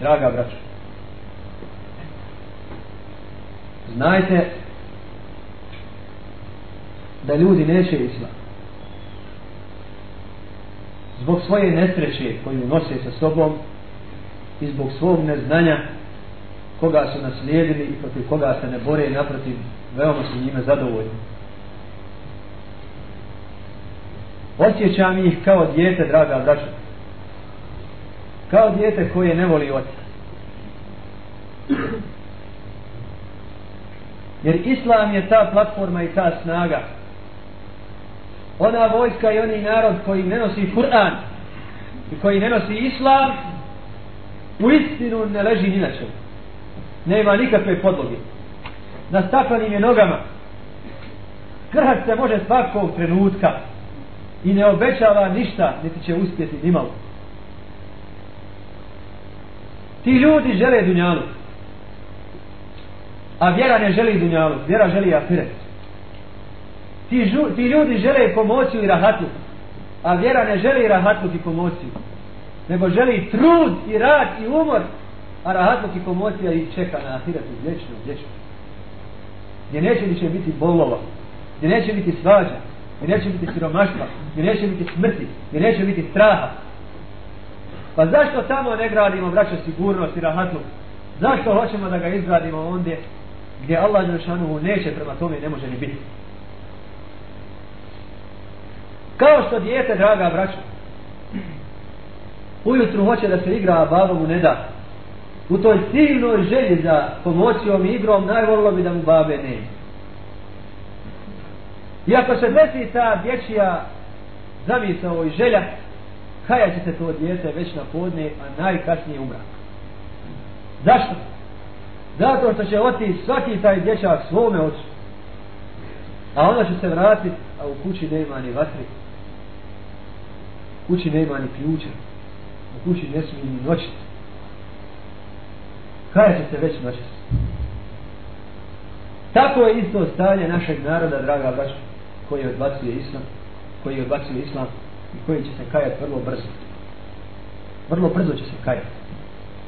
draga braća. Znajte da ljudi neće islam. Zbog svoje nesreće koju nose sa sobom i zbog svog neznanja koga su naslijedili i protiv koga se ne bore naprotiv veoma su njime zadovoljni. Osjećam ih kao dijete, draga braća. Kao dijete koje ne voli oca. Jer Islam je ta platforma i ta snaga. Ona vojska i oni narod koji ne nosi Kur'an i koji ne nosi Islam u istinu ne leži ni na čemu. Nema nikakve podloge. Na staklenim je nogama. Krhat se može svakog trenutka i ne obećava ništa, niti će uspjeti nimalo. Ti ljudi žele dunjalu. A vjera ne želi dunjalu. Vjera želi afiret. Ti, ljudi žele pomoći i rahatu, A vjera ne želi rahatluk i pomociju. Nego želi trud i rad i umor. A rahatluk i pomocija i čeka na afiretu, Vječno, vječno. Gdje neće više biti bolova. Gdje neće biti svađa. Gdje neće biti siromaštva. Gdje neće biti smrti. Gdje neće biti straha pa zašto tamo ne gradimo, braće, sigurnost i rahatluk? Zašto hoćemo da ga izgradimo ondje gdje Allah neće prema tome ne može ni biti? Kao što dijete, draga braćo, ujutru hoće da se igra, a babo mu ne da. U toj silnoj želji za pomoćom i igrom najvolilo bi da mu babe ne. I ako se desi ta dječja zamisao i želja, Kaja će se to djete već na podne, a najkasnije umra. Zašto? Zato što će otići svaki taj dječak svome oču. A onda će se vratiti, a u kući nema ni vatri. U kući nema ni ključa. U kući ne smije ni noćiti. Kaja će se već noćiti. Tako je isto stanje našeg naroda, draga braća, koji odbacuje islam, koji odbacuje islam i koji će se kajati vrlo brzo. Vrlo brzo će se kajati.